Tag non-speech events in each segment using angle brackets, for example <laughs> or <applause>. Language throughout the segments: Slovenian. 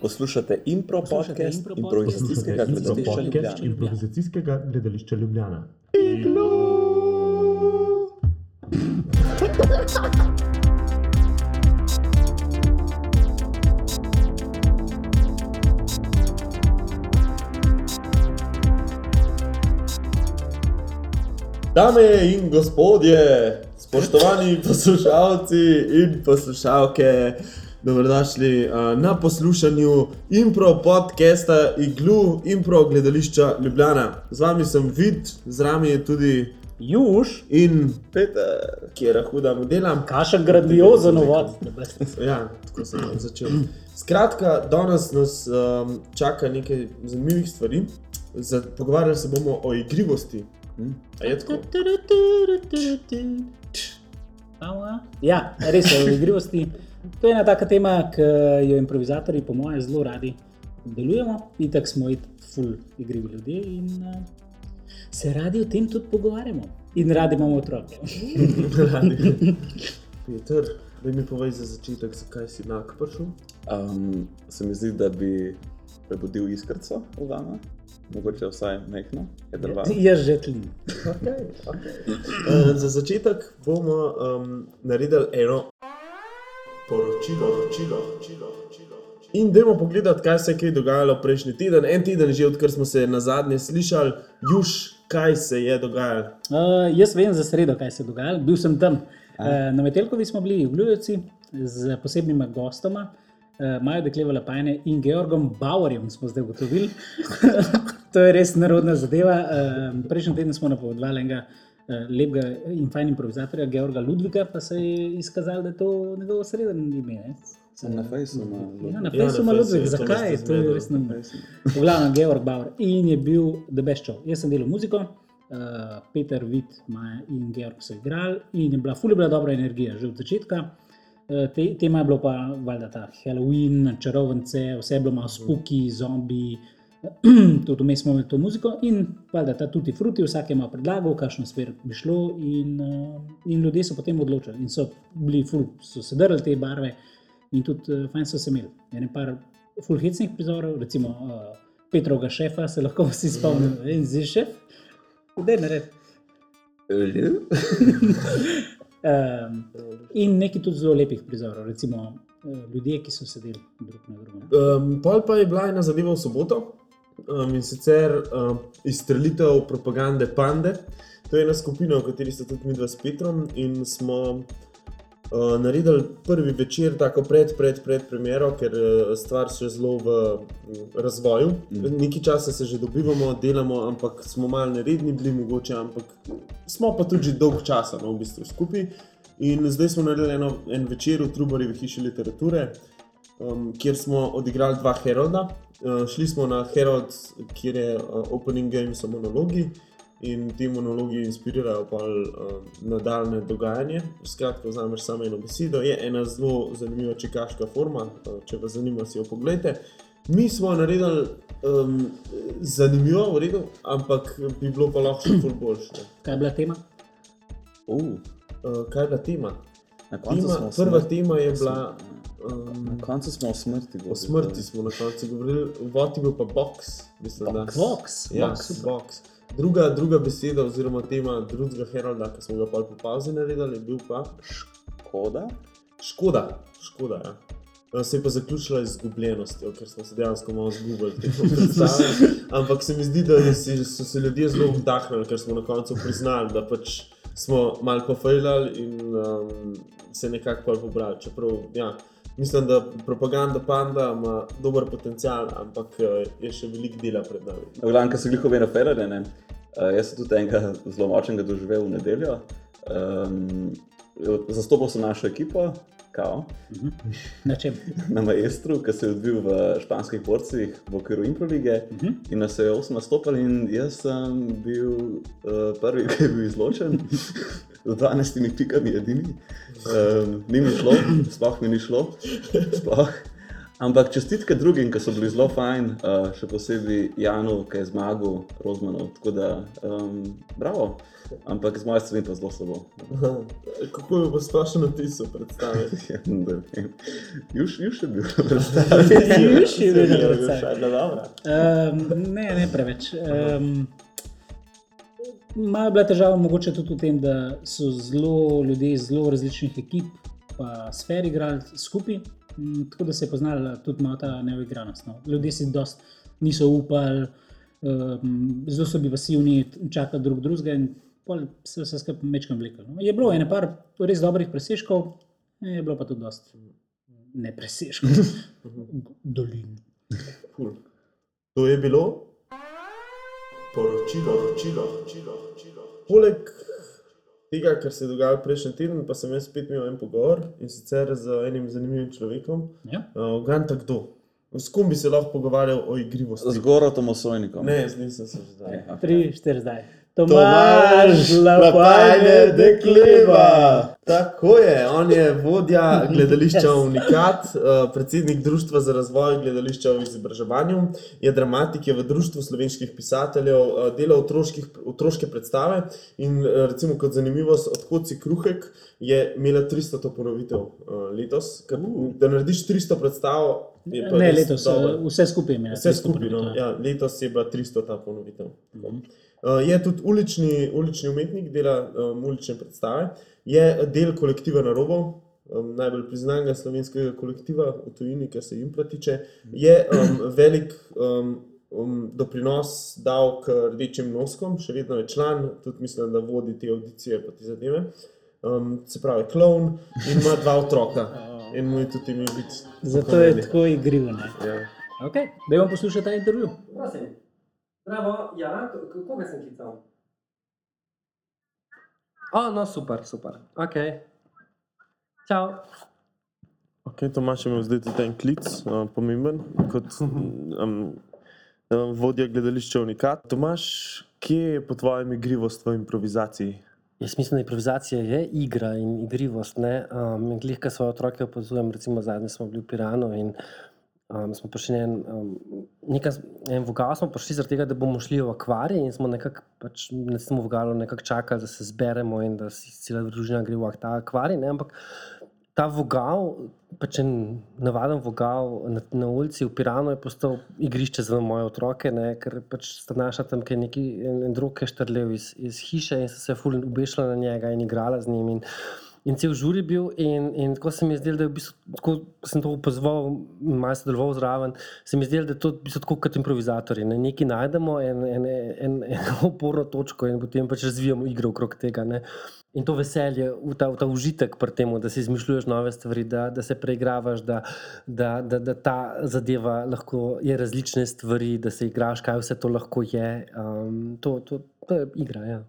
Poslušate impro podcast impro improvizacijskega podcast. gledališča. Ljubljana. improvizacijskega gledališča Ljubljana. Dame in gospodje, spoštovani poslušalci in poslušalke, dobrodošli uh, na poslušanju impro podcasta Iglu impro gledališča Ljubljana. Z vami sem Vid, z nami je tudi Juž, in Peter, ki je rahuda modelam. kašen grandiozen uvod. Ja, tako sem začel. Skratka, danes nas um, čaka nekaj zanimivih stvari. Za, pogovarjali se bomo o igrivosti. Hm? A je tako? Ja, res je v igrivosti. To je ena taka tema, ki jo improvizatorji, po mojem, zelo radi delujemo. In tako smo it full igrivi ljudje in uh, se radi o tem tudi pogovarjamo. In radi imamo otroke. <laughs> Peter, da mi povej za začetek, zakaj si enak prišel. Um, se mi zdi, da bi prebudil iskrco v vama, mogoče vsaj mehno, jedrva. Jaz že tlin. Okay, okay. Uh, za začetek bomo um, naredili eno poročilo, poročilo, poročilo. In dajmo pogledati, kaj se je dogajalo prejšnji teden. En teden že, odkar smo se na zadnje slišali, juž, kaj se je dogajalo. Uh, jaz vem za sredo, kaj se je dogajalo. Bil sem tam. Uh, na Metelkovi smo bili v Gljubovci z posebnima gostoma, uh, Majo Dekleva Lapajne in Georgom Bauerjem smo zdaj ugotovili. <laughs> to je res narodna zadeva. Uh, prejšnji teden smo napovedovali enega uh, lepega in fajn improvizatorja, Georga Ludvika, pa se je izkazalo, da je to njegovo srednje ime. Ne? Sem na Facebooku. Ja, na Ja, na Facebooku ima Fejsu je Ludvik, to zakaj? mesto To je zmedlo. res neumno. V glavnem, Georg Bauer in je bil The Best Show. Jaz sem delal muziko, uh, Peter, Vid, Maja in Georg so igrali in je bila fully bila dobra energija že od začetka. Uh, te, tema je bilo pa valjda ta Halloween, čarovnice, vse je bilo malo spuki, zombi. <clears throat> Tudi vmes smo imeli to muziko in valjda ta tuti fruti, vsak je malo predlagal, kakšno smer bi šlo, in, uh, in ljudje so potem odločili. In so bili ful, so se drli te barve, in tudi uh, fajn so se imeli. En par fulhecnih prizorov, recimo uh, Petrovega šefa, se lahko vsi spomnimo, in zdaj šef, da je nared. Um, in nekaj tudi zelo lepih prizorov, recimo uh, ljudje, ki so sedeli drug na drugem. Um, pol pa je bila ena zadeva v soboto um, in sicer um, izstrelitev propagande Pande. To je ena skupina, v kateri ste tudi mi dva s Petrom in smo uh, naredili prvi večer, tako pred, pred, pred premiero, ker uh, stvar še zelo v mm, razvoju. Mm. Nekaj časa se že dobivamo, delamo, ampak smo malo neredni bili, mogoče, ampak smo pa tudi že dolg časa no, v bistvu skupaj. In zdaj smo naredili eno, en večer v Trubarjevi hiši literature, um, kjer smo odigrali dva Herolda. Uh, šli smo na Herold, kjer je uh, opening game so monologi in ti monologi inspirirajo pa uh, nadaljne dogajanje. Skratka, vzameš samo eno besedo, je ena zelo zanimiva čekaška forma, uh, če vas zanima, si jo pogledajte. Mi smo naredili um, zanimivo, v redu, ampak bi bilo pa lahko še ful boljše. Kaj je bila tema? Uh, Uh, kaj je bila tema? na koncu tema smo o prva smrti- tema je bila. Na Um, koncu smo o smrti O govorili. smrti smo na koncu govorili, vod je bil pa box. Mislim, da. Vox. Ja, Vox. box. Druga, druga beseda, oziroma tema drugega Heralda, ki smo ga pa po pauzi naredili, je bil pa Koda? škoda. škoda ja. Uh, Se je pa zaključila izgubljenostjo, ker smo se dejansko malo zgubili. teh <laughs> predstav. Ampak se mi zdi, da si, so se ljudje zelo vdahnili, ker smo na koncu priznali, da pač smo malo pofajljali in um, se nekako pobrali. Čeprav, ja, mislim, da propaganda panda ima dober potencial, ampak uh, je še veliko dela pred nami. V glavnem, kar se glihove na Ferrari, ne. Uh, jaz sem tudi enega zelo močnega doživel v nedeljo. Um, zastopal sem našo ekipo, kao, Na čem? <laughs> na Maestru, ki se je odvil v španskih porcih v okviru Improlige. Uh -huh. In nas je osem nastopili, in jaz sem bil uh, prvi, ki je bil izločen, <laughs> z 12 pikami, edini. Um, ni mi šlo, sploh mi ni šlo. Sploh. Ampak čestitke drugim, ki so bili zelo fajn, uh, še posebej Janu, ki je zmagal, Rozmanu. Tako da, um, bravo. Ampak z moje strani pa zelo slabo. Kako je pa splošno napisal predstavljati? <laughs> Ja, ne vem. Juž je bil <laughs> predstavljen. Juž je bil predvsej. Juša je bila dobra. Um, ne, ne preveč. Um, Malo je bila težava mogoče tudi v tem, da so zelo ljudje iz zelo različnih ekip, pa sfer igrali skupaj, m, tako da se je poznala tudi malo ta neuigranost. No. Ljudje si dost niso upali, um, zelo so bili pasivni, čakali drug drugega in se je vse skupaj mečkam vlekel. No. Je bilo ene par res dobrih presežkov, je bilo pa tudi dost ne presežkov, <laughs> dolin. To je bilo poročilo, poročilo, poročilo. Poleg tega, kar se je dogajalo prejšnji teden, pa sem jaz spet imel en pogovor in sicer z enim zanimivim človekom. Ja? Uh, kdo? S kom bi se lahko pogovarjal o igrivosti? Z Gorotom Osojnikom. Ne, z njim sem se že zdaj. Tri, štiri zdaj. Tomaž Lapajne Dekleva. Tako je, on je vodja gledališča Unikat, eh, predsednik Društva za razvoj gledališča v izobraževanju, je dramatik, je v Društvu slovenskih pisateljev, eh, dela otroških, otroške predstave in eh, recimo kot zanimivost, odkot si kruhek, je imela 300 to ponovitev letos. Ker, da narediš 300 predstav, je pa Ne, letos, dobro. vse skupaj je imelo. Vse 300 skupaj, no. ja, letos je bila 300 ta ponovitev. Uh, je tudi ulični, ulični umetnik, dela um, ulične predstave, je del kolektiva Narobov, um, najbolj priznanega slovenskega kolektiva v tujini, kar se jim tiče. Je um, velik um, um, doprinos dal k rdečim noskom, še vedno je član, tudi mislim, da vodi te audicije pa te zadeve. Um, se pravi, klovn in ima dva otroka. <laughs> In mu je tudi ime biti. Zato je tako igrivo. ne. Ja. Okay. Da bomo poslušali ta intervju. Prosim. Bravo, ja, k- koga sem klical? O, no, super, super. Ok. Čau. Ok, Tomaš je imel zdaj tudi en klic, uh, pomemben, kot <laughs> um, um, vodja gledališča Unikat. Tomaš, kje je po tvojem igrivost v improvizaciji? Jaz mislim, da improvizacija je igra in igrivost. Ne? Um, glih, kar svoje otroke opazujem, recimo zadnji smo bili v Piranu in um, smo prišli en, um, nekaj, en vogal, smo prišli zaradi tega, da bomo šli v akvarij in smo nekako pač, na tem vogalu nekako čakali, da se zberemo in da si cela družina gre v ta akvarij. Ne? Ampak ta vogal, pač en navaden vogal na, na ulici v Piranu je postal igrišče za moje otroke, ne, ker pač sta naša tam neki en, en drug štrlev iz, iz hiše in so se ful obešla na njega in igrala z njim. In, In cel žur je bil, in, in tako se mi je zdelo, da je v bistvu, tako ko sem to opazoval, in malo sodeloval zraven, se mi je zdelo, da je to v bistvu tako kot improvizatorji. Ne? Nekaj najdemo, en, en, en, en oporno <laughs> točko in potem pač razvijamo igro okrog tega. Ne? In to veselje, ta, ta užitek pri tem, da si izmišljuješ nove stvari, da, da se preigravaš, da, da, da, da ta zadeva lahko je različne stvari, da se igraš, kaj vse to lahko je. Um, to, to, to je igra. Ja.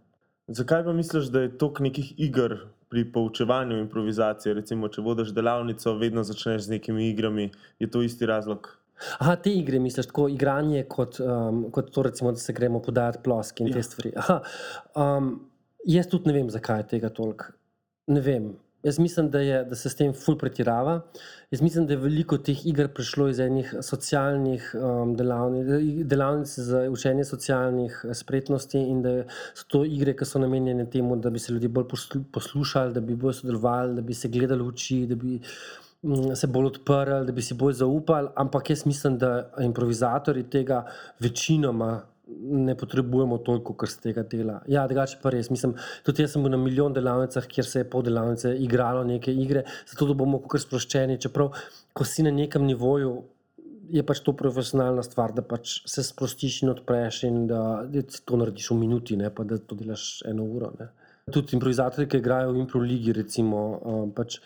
Zakaj pa misliš, da je toliko nekih iger pri poučevanju improvizacije? Recimo, če vodiš delavnico, vedno začneš z nekimi igrami, je to isti razlog. Aha, te igre, misliš, tako igranje, kot, um, kot to, recimo, da se gremo podajati ploske in ja. te stvari. Aha, um, jaz tudi ne vem, zakaj je tega toliko. Ne vem. Jaz mislim, da, je, da se s tem ful pretirava. Jaz mislim, da je veliko teh iger prišlo iz enih socialnih um, delavnic, delavnic za učenje socialnih eh, spretnosti in da so to igre, ki so namenjene temu, da bi se ljudje bolj poslu- poslušali, da bi bolj sodelovali, da bi se gledali v oči, da bi mm, se bolj odprli, da bi si bolj zaupali. Ampak jaz mislim, da improvizatori tega večinoma ne potrebujemo toliko, kar se tega dela. Ja, drugače pa res. Mislim, tudi jaz sem bil na milijon delavnicah, kjer se je pol delavnice igralo neke igre, zato da bomo kar sproščeni. Čeprav, ko si na nekem nivoju, je pač to profesionalna stvar, da pač se sprostiš in odpreš in da, da to narediš v minuti, ne pa da to delaš eno uro. Ne. Tudi improvizatorji, ki igrajo v improligi, recimo, um, pač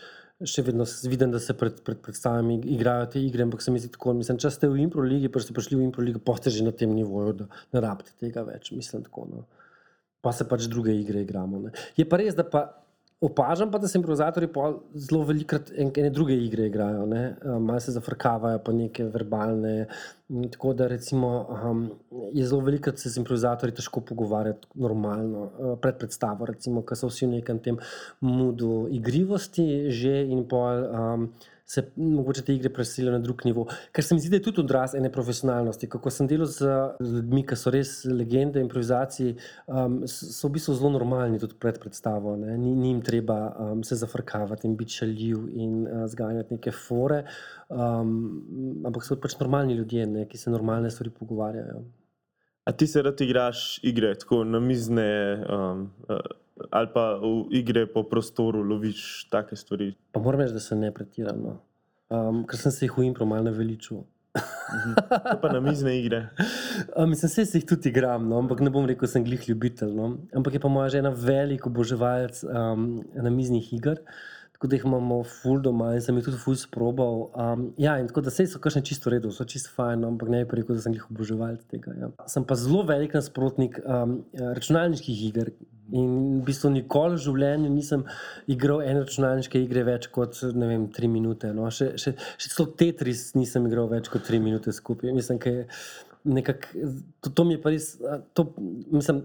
še vedno vidim, da se pred, pred predstavami igrajo te igre, ampak se mi zdi tako, mislim, če ste v improligi, pa ste prišli v improligo, pa ste že na tem nivoju, da ne rabite tega več, mislim tako. No. Pa se pač druge igre igramo. Ne. Je pa res, da pa opažam, pa, da se improvizatorji pol zelo velikrat en- ene druge igre igrajo. ne. Um, Malo se zafrkavajo, pa neke verbalne In Tako da recimo, um, je zelo veliko se z improvizatorji težko pogovarjati normalno. Uh, pred predstavo, recimo, ko so vsi v nekem tem mudu igrivosti že in pol. Um, Se mogoče te igre preselijo na drug nivo. Ker se mi zdi, da je tudi odraz ene profesionalnosti. Kako sem delal z ljudmi, ki so res legende improvizacij, um, so v bistvu zelo normalni tudi pred predstavo. ne. Ni, ni jim treba um, se zafrkavati in biti šaljiv in uh, zganjati neke fore, um, ampak so pač normalni ljudje, ne, ki se normalne stvari pogovarjajo. A ti se rad igraš igre, tako na mizne, um, uh, ali pa v igre po prostoru loviš take stvari? Pa moram reči, da se ne pretirano. Um, ker sem se jih v impro malo naveličil. Kaj <laughs> pa na mizne igre. Um, mislim, se jih tudi igram, no, ampak ne bom rekel, da sem glih ljubitelj. No. Ampak je pa moja žena velik oboževalec um, namiznih iger. Tako da jih imamo ful doma in sem jih tudi ful sprobal. Um, ja, in tako da se so kakšne čisto redo, so čisto fajn, no, ampak ne bi rekel, da sem jih oboževalec tega. Ja. Sem pa zelo velik nasprotnik um, računalniških iger. In v bistvu nikoli v življenju nisem igral ene računalniške igre več kot vem, tri minute. No. Še, še, še celo Tetris nisem igral več kot tri minute skupaj. Mislim, da je nekako, to, to mi je pa res. To, mislim,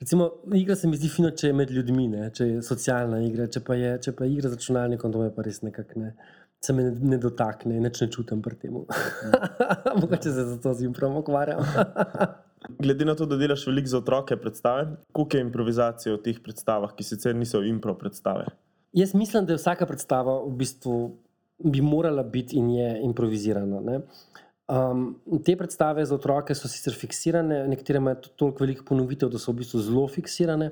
recimo, igra se mi zdi fino, če je med ljudmi, ne, če je socialna igra. Če pa je, če pa je igra z računalnikom, to me pa res nekako ne. Se me ne, ne dotakne, nič ne čutim pri tem. <laughs> Mogoče se zato z jim prav ukvarjam. <laughs> Glede na to, da delaš veliko za otroke predstave, koliko je improvizacije v teh predstavah, ki sicer niso impro predstave? Jaz mislim, da je vsaka predstava v bistvu bi morala biti in je improvizirana. Ne? Um, te predstave za otroke so sicer fiksirane, nekatere imajo toliko velikih ponovitev, da so v bistvu zelo fiksirane,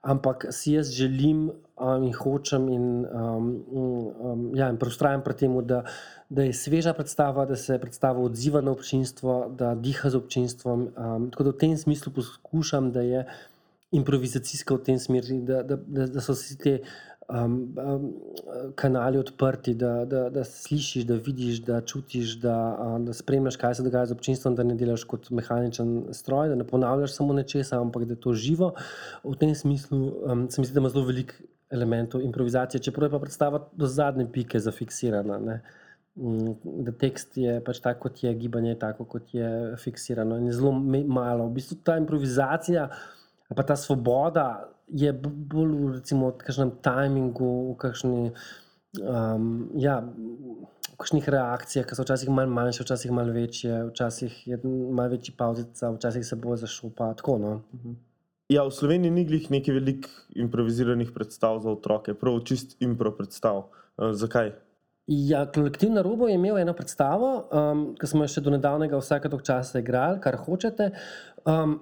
ampak si jaz želim um, in hočem in, um, um, ja, in ustrajam pri tem, da, da je sveža predstava, da se predstava odziva na občinstvo, da diha z občinstvom. Um, tako da v tem smislu poskušam, da je improvizacijska v tem smeru, da, da, da, da so vsi te um, um, kanali odprti, da, da, da slišiš, da vidiš, da čutiš, da, da spremljaš, kaj se dogaja z občinstvom, da ne delaš kot mehaničen stroj, da ne ponavljaš samo nečesa, ampak da je to živo. V tem smislu um, se mi zdi, da ima zelo veliko elementov improvizacije, čeprav je pa predstava do zadnje pike zafiksirana. Ne? Mm, Da tekst je pač tako, kot je, gibanje je tako, kot je fiksirano, in je zelo malo. V bistvu ta improvizacija, ali pa ta svoboda je bolj recimo, v kakšnem timingu, v kakšni. Um, ja, v kakšnih reakcijah, ki so včasih malo manjše, včasih malo večje, včasih je malo večji pauzica, včasih se bo zašupa. Tako, no. Ja, v Sloveniji ni glih nekaj velik improviziranih predstav za otroke, prav čist impro predstav. Uh, zakaj? Ja, kolektiv na robu je imel eno predstavo, um, ki smo jo še do nedavnega vsake toliko časa igrali, kar hočete, um,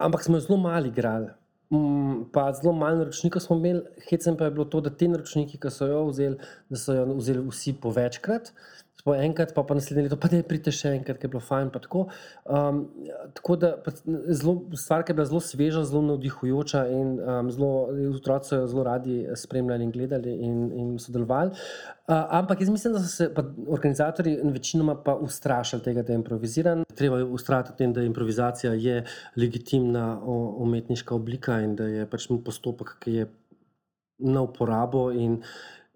ampak smo zelo malo igrali. Um, pa zelo malo naročnikov smo imeli, hecem pa je bilo to, da ti naročniki, ki so jo vzeli, da so jo vzeli vsi po večkrat. Po enkrat, pa, pa naslednje leto, pa je prite še enkrat, ki je bilo fajn. Tako, um, tako da zelo, stvar, ki je bila zelo sveža, zelo navdihujoča in um, zelo, otroci so jo zelo radi spremljali in gledali in, in sodelovali. Uh, ampak jaz mislim, da so se organizatori večinoma pa ustrašili tega, da je improviziran. Treba je ustrajati v tem, da improvizacija je legitimna o- umetniška oblika in da je pač postopek, ki je na uporabo. In,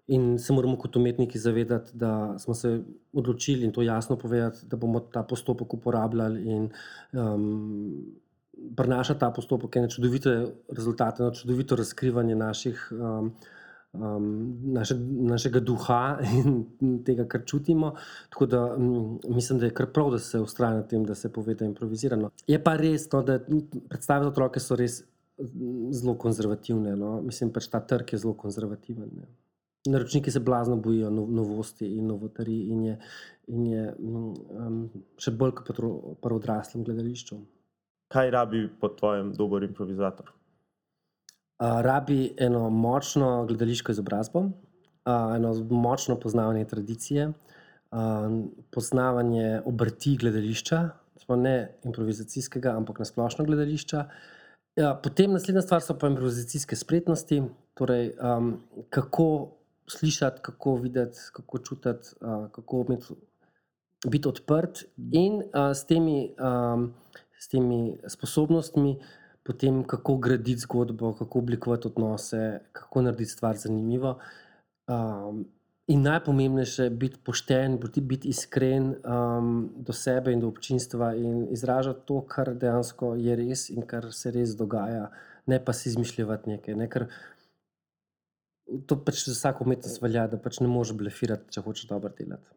in se moramo kot umetniki zavedati, da smo se odločili in to jasno povedati, da bomo ta postopek uporabljali in um, prinaša ta postopek ene čudovite rezultate, eno čudovito razkrivanje naših. Um, um, naše, našega duha in tega, kar čutimo. Tako da um, mislim, da je kar prav, da se ustraja na tem, da se pove, da je improvizirano. Je pa res, no, da predstave za otroke so res zelo konzervativne. No. Mislim, pač ta trg je zelo konzervativen. Ne. Naročniki se blazno bojijo no, novosti in novotarij, in je, in je um, še bolj kot pri odraslem gledališču. Kaj rabi po tvojem dober improvizator? Uh, rabi eno močno gledališko izobrazbo, uh, eno močno poznavanje tradicije, uh, poznavanje obrti gledališča, ne improvizacijskega, ampak na splošno gledališča. Ja, potem naslednja stvar so pa improvizacijske spretnosti, torej um, kako slišati, kako videti, kako čutiti, uh, kako imeti, biti odprt in uh, s, temi, um, s temi sposobnostmi potem kako graditi zgodbo, kako oblikovati odnose, kako narediti stvar zanimivo. Um, In najpomembnejše je biti pošten, biti, biti iskren um, do sebe in do občinstva in izražati to, kar dejansko je res in kar se res dogaja, ne pa si izmišljati nekaj. Ne? Ker to pač za vsako umetnost velja, da pač ne moreš blefirati, če hočeš dobro delati.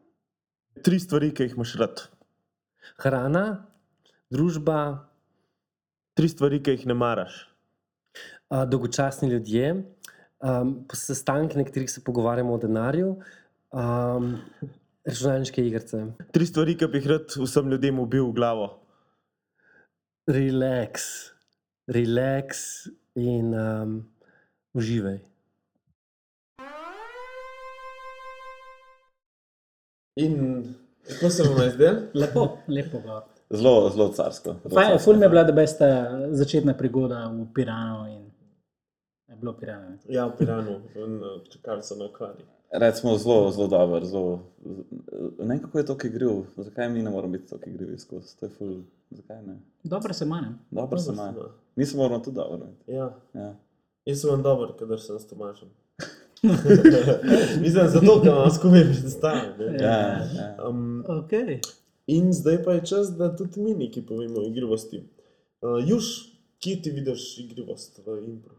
Tri stvari, ki jih imaš rad. Hrana, družba, Tri stvari, ki jih ne maraš. uh, dolgočasni ljudje, um, sestanki, na katerih se pogovarjamo o denarju, um, računalniške igrice. Tri stvari, ki bi jih rad vsem ljudem ubil v glavo. Relax, relax in um, uživaj. In kako se vam je zdelo? Lepo, lepo. Gor. Zelo, zelo carsko. Fajn, ful mi je bila, da besta začetna prigoda v Piranu in je bilo Pirano. Ja, v Piranu, in čakali so na kvari. Recimo zelo, zelo dober. Zelo, ne vem, kako je to igriv, zakaj mi ne moramo biti tako igrivi skozi. To je ful, zakaj ne? Dobro se manj. Dobro se ima. Mi se moramo tudi dobro. Ja, Ja. jaz sem dober, kadar sem s Tomašem. <laughs> Mislim, zato, ker vam skupaj predstavljam. Ja, ja. Um, Okay. in zdaj pa je čas, da tudi mi nekaj povemo o igrivosti. Uh, Juž, kje ti vidiš igrivost v impro?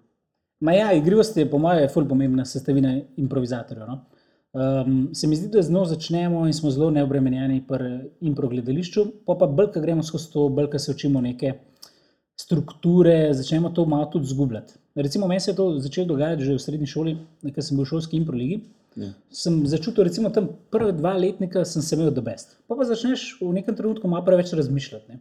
Ma ja, igrivost je po mojem ful pomembna sestavina improvizatorjev. No? Um, se mi zdi, da z njo začnemo in smo zelo neobremenjeni pri impro gledališču, pa pa bolj, ko gremo skozi to, bolj, ko se učimo neke strukture, začnemo to malo tudi zgubljati. Recimo, meni se je to začelo dogajati že v srednji šoli, ko sem bil v šolski impro ligi. Ja. Sem začutil, recimo, tam prve dva letnika sem se imel do best. Pa pa začneš v nekem trenutku malo preveč razmišljati. Ne?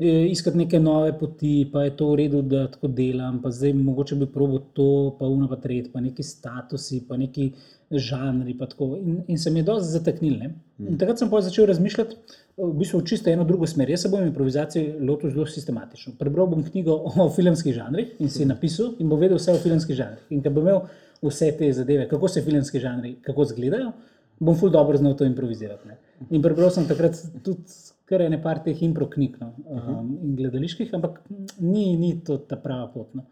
E, Iskati neke nove poti, pa je to v redu, da tako delam, pa zdaj mogoče bi probo to, pa uno pa tret, pa neki statusi, pa neki žanri. Pa tako. in, in se mi je dosti zataknil. ne. In takrat sem pa začel razmišljati v bistvu v čisto eno drugo smer. Jaz se bom improvizacije lotil zelo sistematično. Prebral bom knjigo <laughs> o filmskih žanrih in si napisal in bom vedel vse o filmskih žanrih. In ker bom imel vse te zadeve, kako se filmski žanri, kako izgledajo, bom ful dobro znal to improvizirati. Ne. In prebral sem takrat tudi kar ene par teh impro knjig no, um, in gledaliških, ampak ni, ni to ta prava pot. No.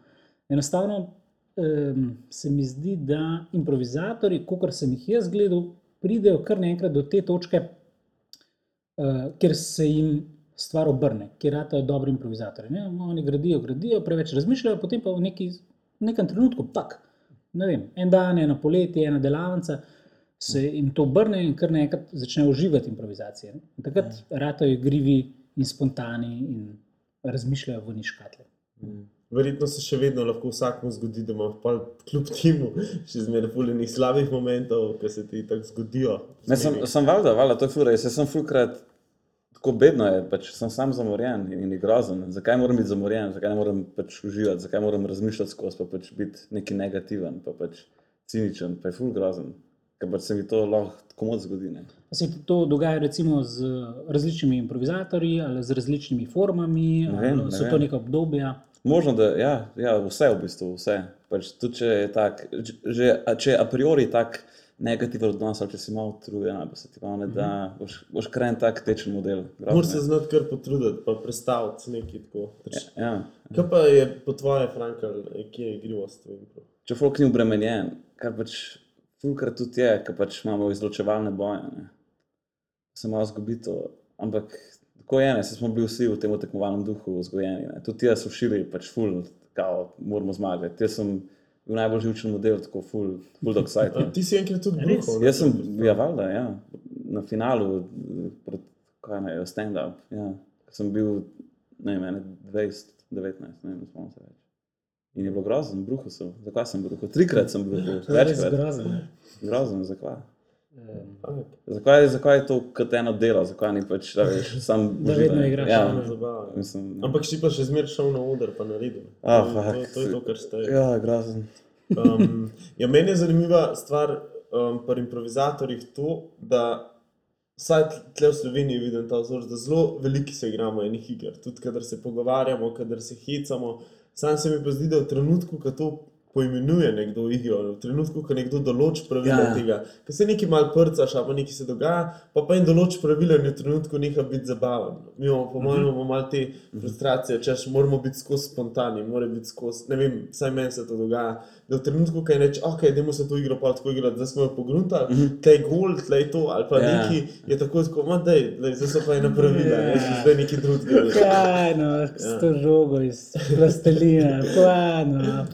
Enostavno um, se mi zdi, da improvizatori, kot sem jih jaz gledal, pridejo kar naenkrat do te točke, uh, kjer se jim stvar obrne, kjer ratajo dobri improvizatori. Ne? Oni gradijo, gradijo, preveč razmišljajo, potem pa v neki, nekem trenutku, tak, ne vem, en dan, eno poletje, ena delavnica. Se jim to obrne in kar naenkrat začnejo uživati improvizacije. ne. In takrat ratajo igrivi in spontani in razmišljajo v niškatle. Verjetno se še vedno lahko vsakmu zgodi, da ima pol kljub temu še zmeraj fuljenih slabih momentov, ki se ti tako zgodijo. Ne, sem, sem valjda, valjda, to je fura. Jaz sem fulkrat tako bedno, je, pač sem sam zamorjen in, grozen. Zakaj moram biti zamorjen, zakaj ne morem pač uživati, zakaj moram razmišljati skozi, pa pač biti neki negativen, pa pač ciničen, pa je ful grozen. Ker pač se mi to lahko tako zgodi. Ne. Se to dogaja recimo z različnimi improvizatorji ali z različnimi formami, Ne vem, ali ne so vem. to neka obdobja. Možno, da ja, ja, vse v bistvu, vse. Pač tudi če je tak, že, a če je a priori tak negativen odnos, ali če si malo utrujen, ali se ti malo ne da, boš, boš kren tak tečen model. Moraš se je. znati kar potruditi, pa predstaviti nekaj tako. Pač, Ja. Kaj pa je po tvoje, Frankl, kje je igrivost v impro? če folk ni obremenjen, kar pač fulkrat tudi je, ker pač imamo izločevalne boje, ne. se malo zgubi to. Ampak tako je, ne, smo bili vsi v tem tekmovalnem duhu vzgojeni. Ne. Tudi jaz v širi, pač ful, kao, moramo zmagati. Jaz sem bil najbolj živčen model, tako ful, ful dog sajt. <laughs> Ti si enkrat tudi bruhal. ne? Jaz sem, ja, valjda, ja, na finalu, pred, kaj ne, stand-up, ja, sem bil, ne vem, ene 20, 19, ne vem, spomnim se več. In je bilo grozno, bruhal sem. Zakaj sem bruhal? Trikrat sem bruhal, večkrat. grozno. ne. Grozno, zakaj? Um, Zakaj, zakaj je to kot eno delo, zakaj ni pač, da veš, <laughs> sam Da vedno igraš. Ja, šalna zabava. mislim, Ampak si pa še zmeraj šel na oder, pa naredil. Ah, to, to, to je to, kar šteje. ja, grozen. Um, ja, meni je zanimiva stvar um, pri improvizatorjih to, da vsaj tle v Sloveniji vidim ta vzor, da zelo veliki se igramo enih iger. Tudi, kadar se pogovarjamo, kadar se hecamo. Sam se mi pa zdi, da v trenutku, ko to poimenuje nekdo igro, v trenutku, ko nekdo določi pravila Ja. ja. tega, ko se nekaj mal prcaš, pa nekaj se dogaja, pa pa jim določi pravila in v trenutku neha biti zabaven. Mi imamo, po mojem, imamo mal te frustracije, češ moramo biti skozi spontani, mora biti skozi, ne vem, vsaj meni se to dogaja. Da v trenutku, ko je reč, ok, idemo se to igro pa tako igrati, zdaj smo jo pogruntali, mm -hmm. tlej gol, tlej to, ali pa Ja. yeah. neki, je tako, tako, ma dej, dej, zdaj so pa ena pravila, Ja. yeah. zdaj neki drugega. Kaj no, s to žogo iz plastelina, plano. Ja,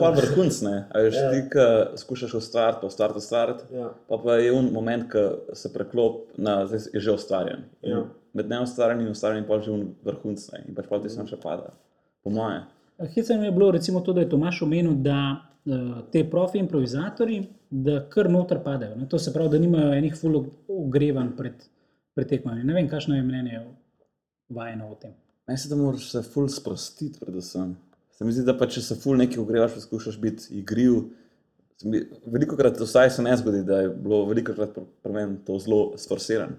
pa vrhunc, ne. A veš, Ja. ti, ki skušaš ustvariti, pa ustvariti, ustvariti, Ja. pa pa je un moment, ko se preklop na, zdaj je že ustvarjen. Ja. Med neustvarjenim in ustvarjenim pa je že un vrhunc, ne. In pač pa ti samo še pada, po moje. Hitro mi je bilo recimo to, da je Tomaš omenil, da uh, te profi improvizatori, da kar noter padejo. Ne? To se pravi, da nimajo enih full ogrevanj pred, pred tekmami. Ne vem, kakšno je mnenje vajeno o tem. Meni se da moraš se ful sprostiti, predvsem. Se mi zdi, da pa če se ful nekaj ogrevaš, poskušaš biti igriv. mi- Veliko krat, vsaj se ne zgodi, da je bilo veliko krat pri pri meni to zelo sforsiran.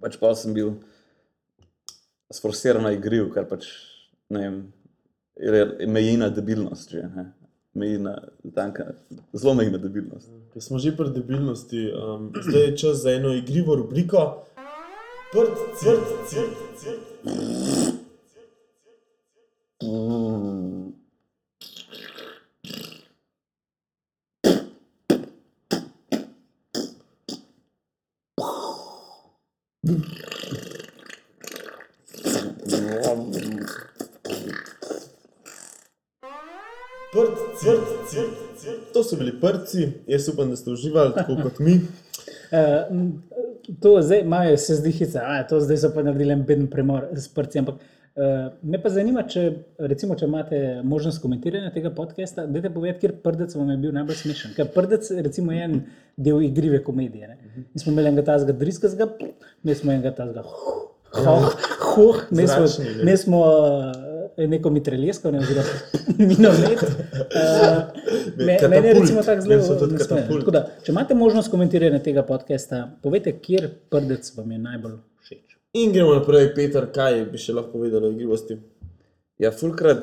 Pač pa sem bil sforsirano igriv, kar pač ne vem, meji na debilnost. Že, ne. meji na tanka, zelo meji na debilnost. Ker smo že pri debilnosti, um, zdaj je čas za eno igrivo rubriko. Prt, crt, crt, crt. Crt, crt, crt. To so bili prci, jaz upam, da ste uživali tako kot mi. <laughs> Uh, to zdaj imajo, se zdi hica, a to zdaj so pa naredili en beden premor s prsti. Ampak uh, me pa zanima, če, recimo, če imate možnost komentiranja tega podcasta, dajte povedati, kjer prdec vam je bil najbolj smešen. Ker prdec recimo, je en del igrive komedije. Ne? Mi smo imeli enega tazga driskazga, mi smo enega tazga hoh, hoh, ne smo, Zračni, ne. ne smo uh, neko mitraljesko, ne oziroma <laughs> minomet. Uh, me, meni je recimo tako zelo da, če imate možnost komentiranja tega podcasta, povejte, kjer prdec vam je najbolj všeč. In gremo naprej, Peter, kaj bi še lahko povedal o igrivosti? Ja, fulkrat,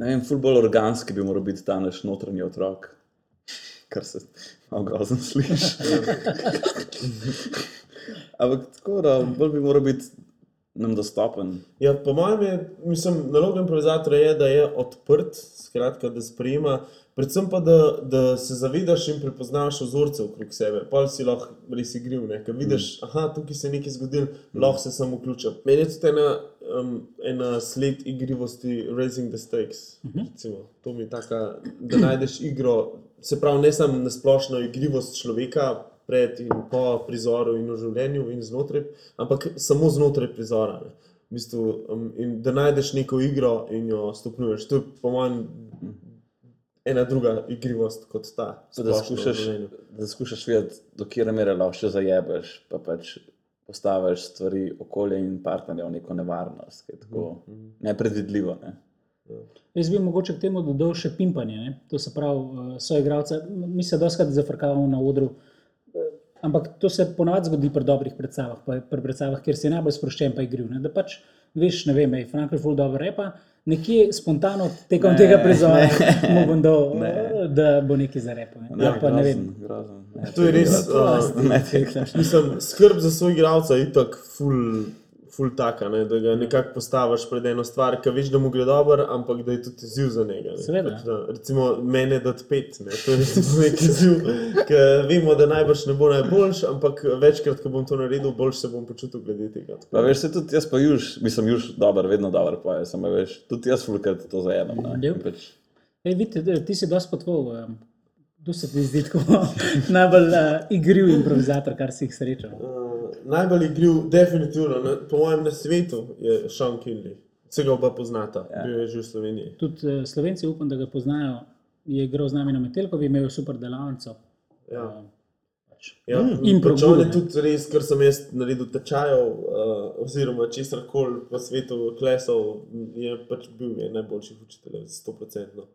ne vem, ful bolj organski bi moral biti ta naš notranji otrok, kar se malo grozno sliši. <laughs> Ampak tako, da bolj bi moral biti nam dostopen. Ja, po mojem, je, mislim, naloga improvizatorja je, da je odprt, skratka, da sprejema, predvsem pa, da, da se zavedaš in prepoznaš vzorce okrog sebe. Pa si lahko res igriv, ne? ker vidiš, da tukaj se je nekaj zgodilo, lahko se samo vključim. Meni je tudi ena, um, ena sled igrivosti, raising the stakes. Recimo. To mi je taka, da najdeš igro, se pravi, ne samo na splošno igrivost človeka. Pred in po prizoru, in v življenju, in znotraj, ampak samo znotraj prizora. Ne. V bistvu, um, in da najdeš neko igro in jo stopnjuješ. To je, po mojem, ena druga igrivost kot ta. Da skušaš, da skušaš videti, do kje mere lahko še zajebeš, pa pač postaviš stvari, okolje in partnerja v neko nevarnost, ki je tako nepredvidljivo. Ne? Jaz bi mogoče k temu dodal še pimpanje. Ne? To se pravi, so igralci, mi se doskrat zafrkavamo na odru. eh, Ampak to se ponavadi zgodi pri dobrih predstavah, pa pri predstavah, kjer si najbolj sproščen, pa igriv. Ne? Da pač veš, ne vem, je full dobro repa, nekje spontano tekom Ne, ne, tega prizora <laughs> mu bom dal, Ne. eh, da bo nekaj za repo. Ne? Ja, pa ne vem. grozen. Ne, To je res. grozen. Uh, Ne, mislim, skrb za svoj igralca je tako ful. Ful taka, ne, da ga nekako postaviš pred eno stvar, ki veš, da mu gre dobro, ampak da je tudi izziv za njega. ne. Seveda. Pač, da, recimo, mene da pet, ne, to je nek izziv, ki vemo, da najbrž ne bo najboljši, ampak večkrat, ko bom to naredil, bolj se bom počutil glede tega. Tako Pa veš, se tudi jaz pa juž, mislim, juž dober, vedno dober poje, samo veš, tudi jaz fulkrat to. In Pač, Ej, vidite, ti si dosti potvoval. Um, tu se ti zdi tako <laughs> najbolj uh, igriv improvizator, kar si jih srečal. Uh, najbolj igriv, definitivno, na, po mojem, na svetu je Sean Kinley. Vse ga oba poznata, ja. bil je že v Sloveniji. Tudi uh, Slovenci, upam, da ga poznajo, je igral z nami na Metelkovi, imel je super delavnico. Ja. Uh, pač. Ja, In in on je tudi res, kar sem jaz naredil tečajev, uh, oziroma česar koli po svetu klesal, je pač bil je najboljših učiteljev, 100%.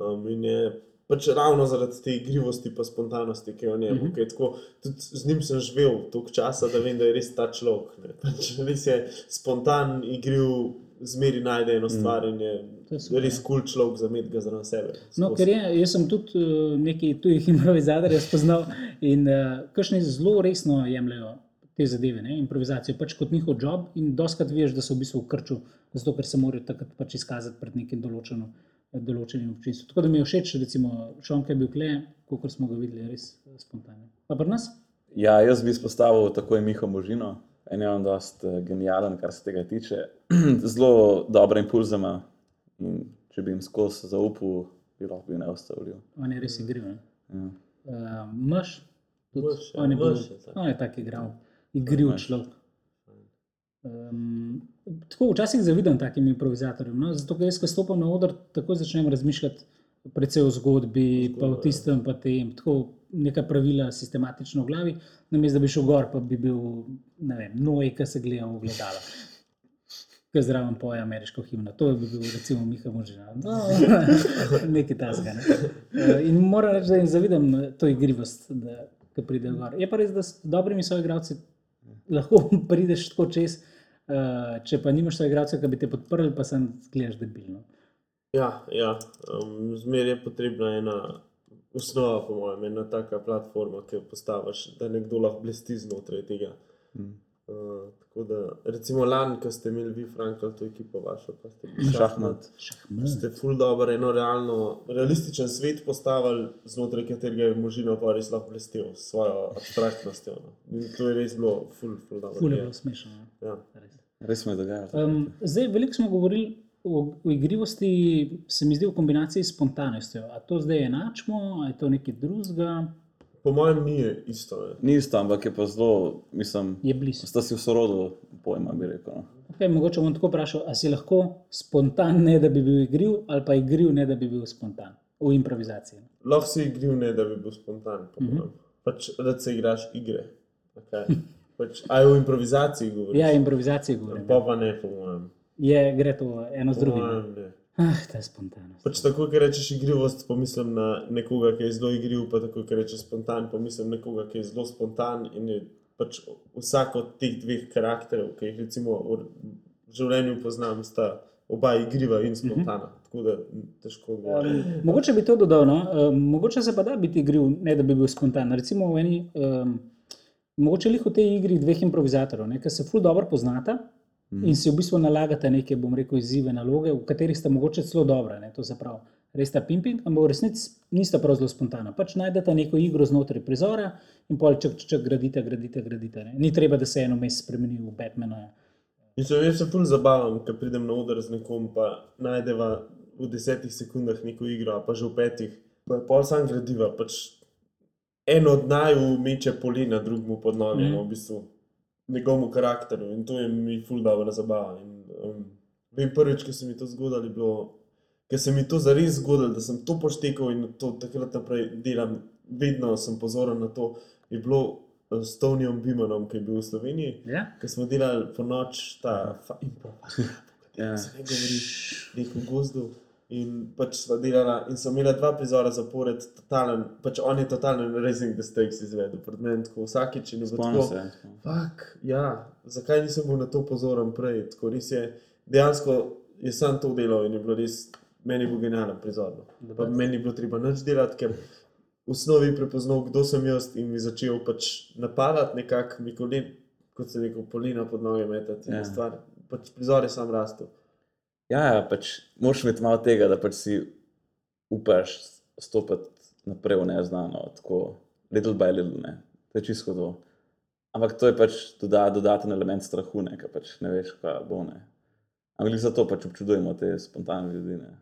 Um, in je pač ravno zaradi te igrivosti in spontanosti, ki v njem. Mhm. Mm -hmm. tako, z njim sem živel toliko časa, da vem, da je res ta človek. ne. Pač res je spontan, igriv, zmeri najde eno stvar in je, super, res ja. kul cool človek za med zraven sebe. No, ker je, jaz sem tudi uh, nekaj tujih <laughs> improvizatorjev spoznal in uh, kakšni zelo resno jemljajo te zadeve, ne, improvizacijo pač kot njihov job in doskrat veš, da so v bistvu v krču, zato ker se morajo takrat pač izkazati pred nekim določeno, določenim občinstvom. Tako da mi je všeč, recimo, Šon, ki je bil kle, kot smo ga videli, res eh, spontan. Pa pri nas? Ja, jaz bi izpostavil tako je Miho Možino. En je on dost uh, genijalen, kar se tega tiče. <clears throat> Zelo dobre impulze ima in če bi jim skozi zaupal, bi lahko bil neustavljiv. On je res igriv. ne. Ja. Uh, Maš, tudi Mož, ja, on je bil, tak. on je tak igral, igriv Mož. človek. Um, tako včasih zavidam takim improvizatorjem, no? zato ker jaz, ko stopim na oder, tako začnem razmišljati predvsej o zgodbi, pa o Zgodba, ja. tistem, pa tem, tako neka pravila sistematično v glavi, namesto da bi šel gor, pa bi bil, ne vem, noj, ki se gleda v gledalo. Ki zraven poje ameriško himno. To bi bil, recimo, Miha Možina. No, <laughs> nekaj tasga. Ne? Eh, In moram reči, da jim zavidam eh, to igrivost, da ko pridejo gor. Je pa res, da s dobrimi soigravci lahko <laughs> prideš tako čez, eh, če pa nimaš soigravcev, ki bi te podprli, pa sem gledaš debilno. Ja, ja. Um, zmeraj je potrebna ena osnova, po mojem, ena taka platforma, ki jo postaviš, da nekdo lahko blesti znotraj tega. Mm. Uh, tako da, recimo, lani, ko ste imeli vi, Frankl, to ekipo vašo, pa ste bili Šahmat. Šahmat. Ste ful dobro, eno realno, realističen svet postavili, znotraj katerega je možina pa res lahko blestel s svojo abstraktnostjo. No. In to je res bilo ful, ful dobro. Ful je ja. bilo smešno. no. Ja. Res. Res me dogaja. Um, zdaj, veliko smo govorili o, o igrivosti, se mi zdi v kombinaciji s spontanostjo. A to zdaj enačimo, ali je to nekaj drugega, Po mojem, ni isto. Ne. Ni isto, ampak je pa zelo, mislim, je blizu. sta si v sorodu pojma, bi rekel. No. Okay, mogoče bom tako vprašal, ali si lahko spontan, ne da bi bil igriv, ali pa igriv, ne da bi bil spontan v improvizaciji. Lahko si igriv, ne da bi bil spontan. po Mhm. mojem. Pač rad se igraš igre. Okay. <laughs> Pač, a je v improvizaciji govoriš? Ja, improvizacije govorim. Pa pa ne, po mojem. Je, gre to eno z Po drugim. mojem ne. Ah, ta spontanost. Pač tako, ker rečeš igrivost, pomislim na nekoga, ki je zelo igriv, pa tako, ker rečeš spontan, pomislim na nekoga, ki je zelo spontan in je pač vsak od teh dveh karakterjev, ki jih recimo v življenju poznam, sta oba igriva in spontana. Mm -hmm. Tako da težko govorim. Um, mogoče bi to dodal. No? Um, mogoče se pa da biti igriv, ne da bi bil spontan. Recimo v eni, um, mogoče lih v tej igri dveh improvizatorjev, ki se ful dobro poznata mm. in si v bistvu nalagate neke, bom rekel, izzive, naloge, v katerih sta mogoče celo dobre. Ne, to se pravi, res ta pimping, ampak v resnici nista prav zelo spontana. Pač najdete neko igro znotraj prizora in pol čak, čak, čak gradite, gradite, gradite. Ne. Ni treba, da se eno mes spremeni v Batmana. Se jaz se ful zabavam, ko pridem na oder z nekom, pa najdeva v desetih sekundah neko igro, pa že v petih, pa je pol sam gradiva. Pač en od naju meče polina, drugemu pod noge, Mhm. mm. v bistvu njegovemu karakteru in to je mi ful dobra zabava. In, um, vem prvič, ko se mi to zgodilo, je bilo, ker se mi to zares zgodilo, da sem to poštekal in to takrat naprej delam, vedno sem pozoren na to, je bilo eh, s Tonyjem Bimanom, ki je bil v Sloveniji. Ja? Ko smo delali po noč, ta improv, Ja. se ne govori, nek v gozdu. In pač sva delala, in so imela dva prizora zapored, totalen, pač on je totalen Racing the Stakes izvedel pred menim, tako vsakeč in je tako. Fak, ja, zakaj nisem bil na to pozoren prej? Tako res je, dejansko je sam to delal in je bilo res, meni je bil genijalen prizor. no. Pa meni ni bilo treba nič delati, ker v osnovi prepoznal, kdo sem jaz in mi začel pač napadati nekako, kot se rekel, polina pod noge metati. Ja. Pač prizor je sam rastel. Ja, ja, pač moraš imeti malo tega, da pač si upaš stopiti naprej v neznano, tako little by little. Ne. To je čisto to. Ampak to je pač doda, dodaten element strahu, ne, ker pač ne veš, kaj bo. Ne. Ampak zato pač občudujemo te spontane ljudi. Ne.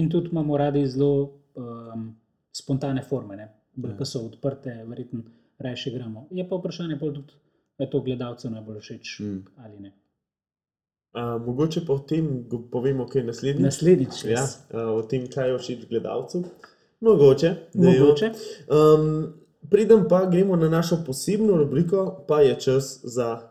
In tudi imamo radi zelo um, spontane forme, ne? bolj Ja. ko so odprte, verjetno raje igramo. Je pa vprašanje, pol tudi, ali je to gledalcu najbolj všeč Mm. ali ne. Uh, mogoče pa o tem povemo, kaj je naslednji. Naslednjič, Ja, uh, o tem, kaj je všeč gledalcu. Mogoče. mogoče. Um, Preden pa gremo na našo posebno rubriko, pa je čas za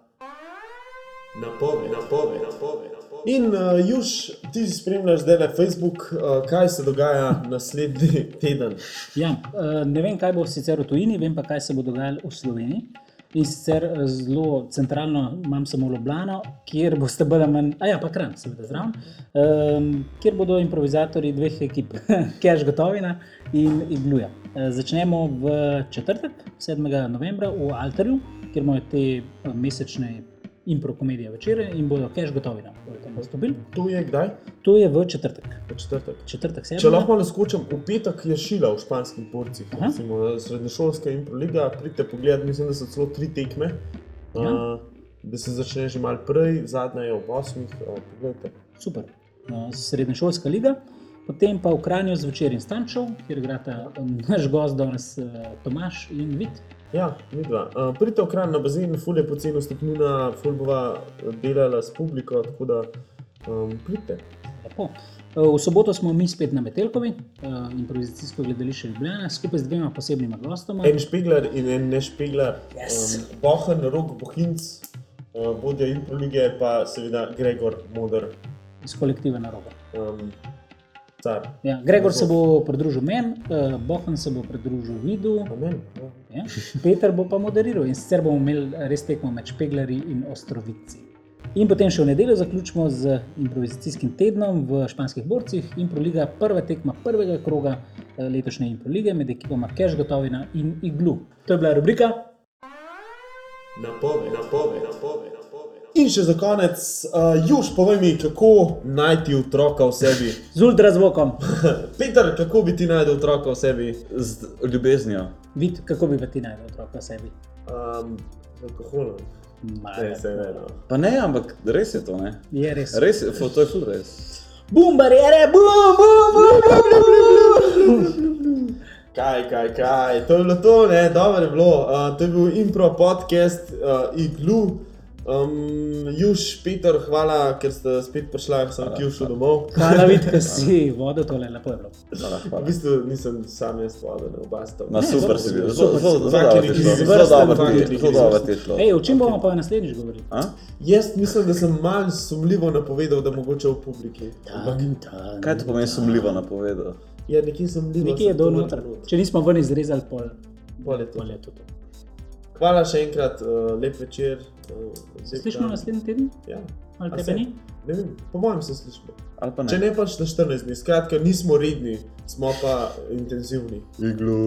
napoved, napoved, napoved, napoved. In uh, Juž, ti spremljaš zdaj na Facebook, uh, kaj se dogaja naslednji teden. Ja, eh, ne vem, kaj bo sicer v tujini, vem pa, kaj se bo dogajalo v Sloveniji. In sicer eh, zelo centralno imam samo Ljubljano, kjer boste bolj ali manj, a ja, pa kran, seveda zraven, um, kjer bodo improvizatori dveh ekip, <laughs> Cash Gotovina in Igluja. Eh, Začnemo v četrtek, 7. novembra v Alterju, kjer imajo te eh, mesečne impro komedije večere in bodo Cash Gotovina bodo tam nastopili. To je kdaj? To je v četrtek. V četrtek. četrtek Če 7. lahko malo skočim, v petek je šila v španskih borcih, Aha. recimo srednješolska in proliga. Pridite pogledat, mislim, da so celo tri tekme. Ja. Uh, da se začne že malo prej, zadnja je ob osmih. Uh, poglejte. Super. No, Srednješolska liga, potem pa v Kranju zvečer in Stančov, kjer igrata naš gost danes uh, Tomaš in Vid. Ja, mi dva. Uh, pridite v kran na bazen, ful je poceni stopnina, ful bova delala s publiko, tako da um, pridite. Lepo. Uh, V soboto smo mi spet na Metelkovi, uh, improvizacijsko gledališče Ljubljana, skupaj z dvema posebnima gostoma. En špeglar in en nešpeglar, Yes. um, Bohan, Rok, Bohinc, uh, vodja improlige, pa seveda Gregor, Modr, iz kolektiva Naroga. um, car. Ja, Gregor se bo pridružil meni, uh, Bohan se bo pridružil Vidu, Amen. Ja. ja. Peter bo pa moderiral in sicer bomo imeli res tekmo med špeglarji in ostrovici. In potem še v nedeljo zaključimo z improvizacijskim tednom v španskih borcih. Improliga, prva tekma prvega kroga eh, letošnje Improlige med ekipoma Cash Gotovina in Iglu. To je bila rubrika. Napove, napove, napove, napove. In še za konec, uh, Juž, povej mi, kako najti otroka v sebi. Z ultrazvokom, <laughs> Peter, kako bi ti najdel otroka v sebi? Z ljubeznijo. vid, kako bi pa ti najdel otroka v sebi. Um, z alkoholom. Ne, se ne. No. Pa ne, ampak res je to, ne? Je res. Res je, to je ful res. Bum, barijere, bum, bum, bum, bum, bum. Kaj, kaj, kaj, to je bilo to, ne, dobro je bilo. Uh, to je bil impro podcast, uh, iglu. Um, Juž, Peter, hvala, ker ste spet prišla, sem ti šel domov. Hvala, vid, da <laughs> si vodil tole, lepo je bilo. Hvala, V hvala. bistvu nisem sam jaz vodil, ne oba sta. Ma Ne, super si bil, zelo bil. dobro ti je šlo. Ej, o čem bomo pa naslednjič govorili? Jaz mislim, da sem malo sumljivo napovedal, da mogoče v publiki. Kaj to pomeni sumljivo napovedal? je nekje sumljivo. Nekje je sem dol noter. Če nismo ven izrezali, pol, Pol je to. Hvala še enkrat, uh, lep večer. Uh, Se slišimo naslednji teden? Ja. Ali A tebe ni? Ne vem, po mojem se slišimo. Ali pa Če ne? ne pač na 14 dni, skratka, nismo redni, smo pa intenzivni. Iglu.